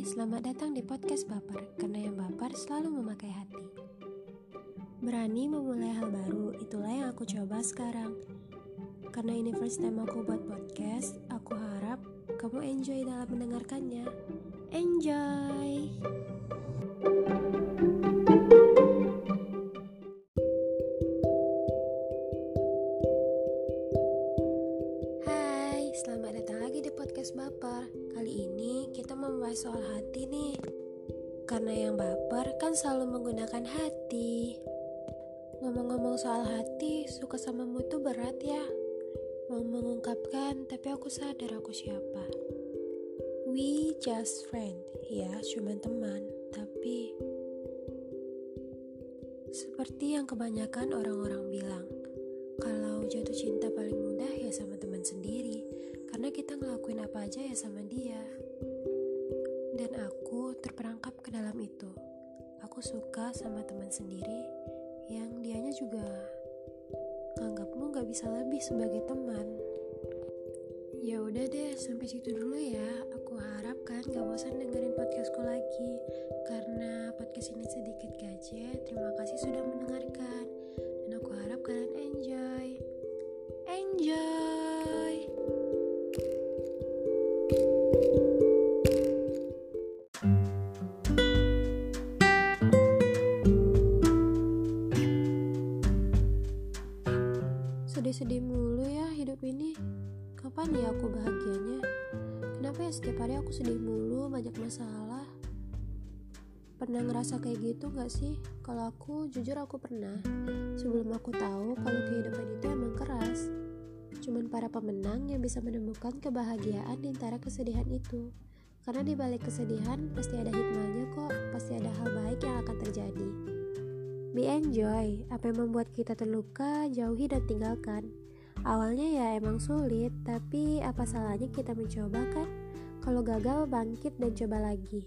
selamat datang di podcast Baper, karena yang baper selalu memakai hati. Berani memulai hal baru, itulah yang aku coba sekarang. Karena ini first time aku buat podcast, aku harap kamu enjoy dalam mendengarkannya. Enjoy! Podcast Baper. Kali ini kita membahas soal hati nih. Karena yang baper kan selalu menggunakan hati. Ngomong-ngomong soal hati, suka samamu tuh berat ya. Mau mengungkapkan, tapi aku sadar aku siapa. We just friend, ya cuma teman, tapi seperti yang kebanyakan orang-orang bilang, kalau jatuh cinta paling ke dalam itu. Aku suka sama teman sendiri yang dianya juga nganggapmu gak bisa lebih sebagai teman. Ya udah deh, sampai situ dulu ya. Aku harap kan gak bosan dengerin podcastku lagi. Sedih-sedih mulu ya hidup ini. Kapan ya aku bahagianya? Kenapa ya setiap hari aku sedih mulu, banyak masalah? Pernah ngerasa kayak gitu gak sih? Kalau aku, jujur aku pernah. Sebelum aku tahu kalau kehidupan itu emang keras. Cuman para pemenang yang bisa menemukan kebahagiaan di antara kesedihan itu. Karena di balik kesedihan pasti ada hikmahnya kok, pasti ada hal baik yang akan terjadi. Be enjoy, apa yang membuat kita terluka, jauhi dan tinggalkan. Awalnya ya emang sulit, tapi apa salahnya kita mencoba kan? Kalau gagal bangkit dan coba lagi.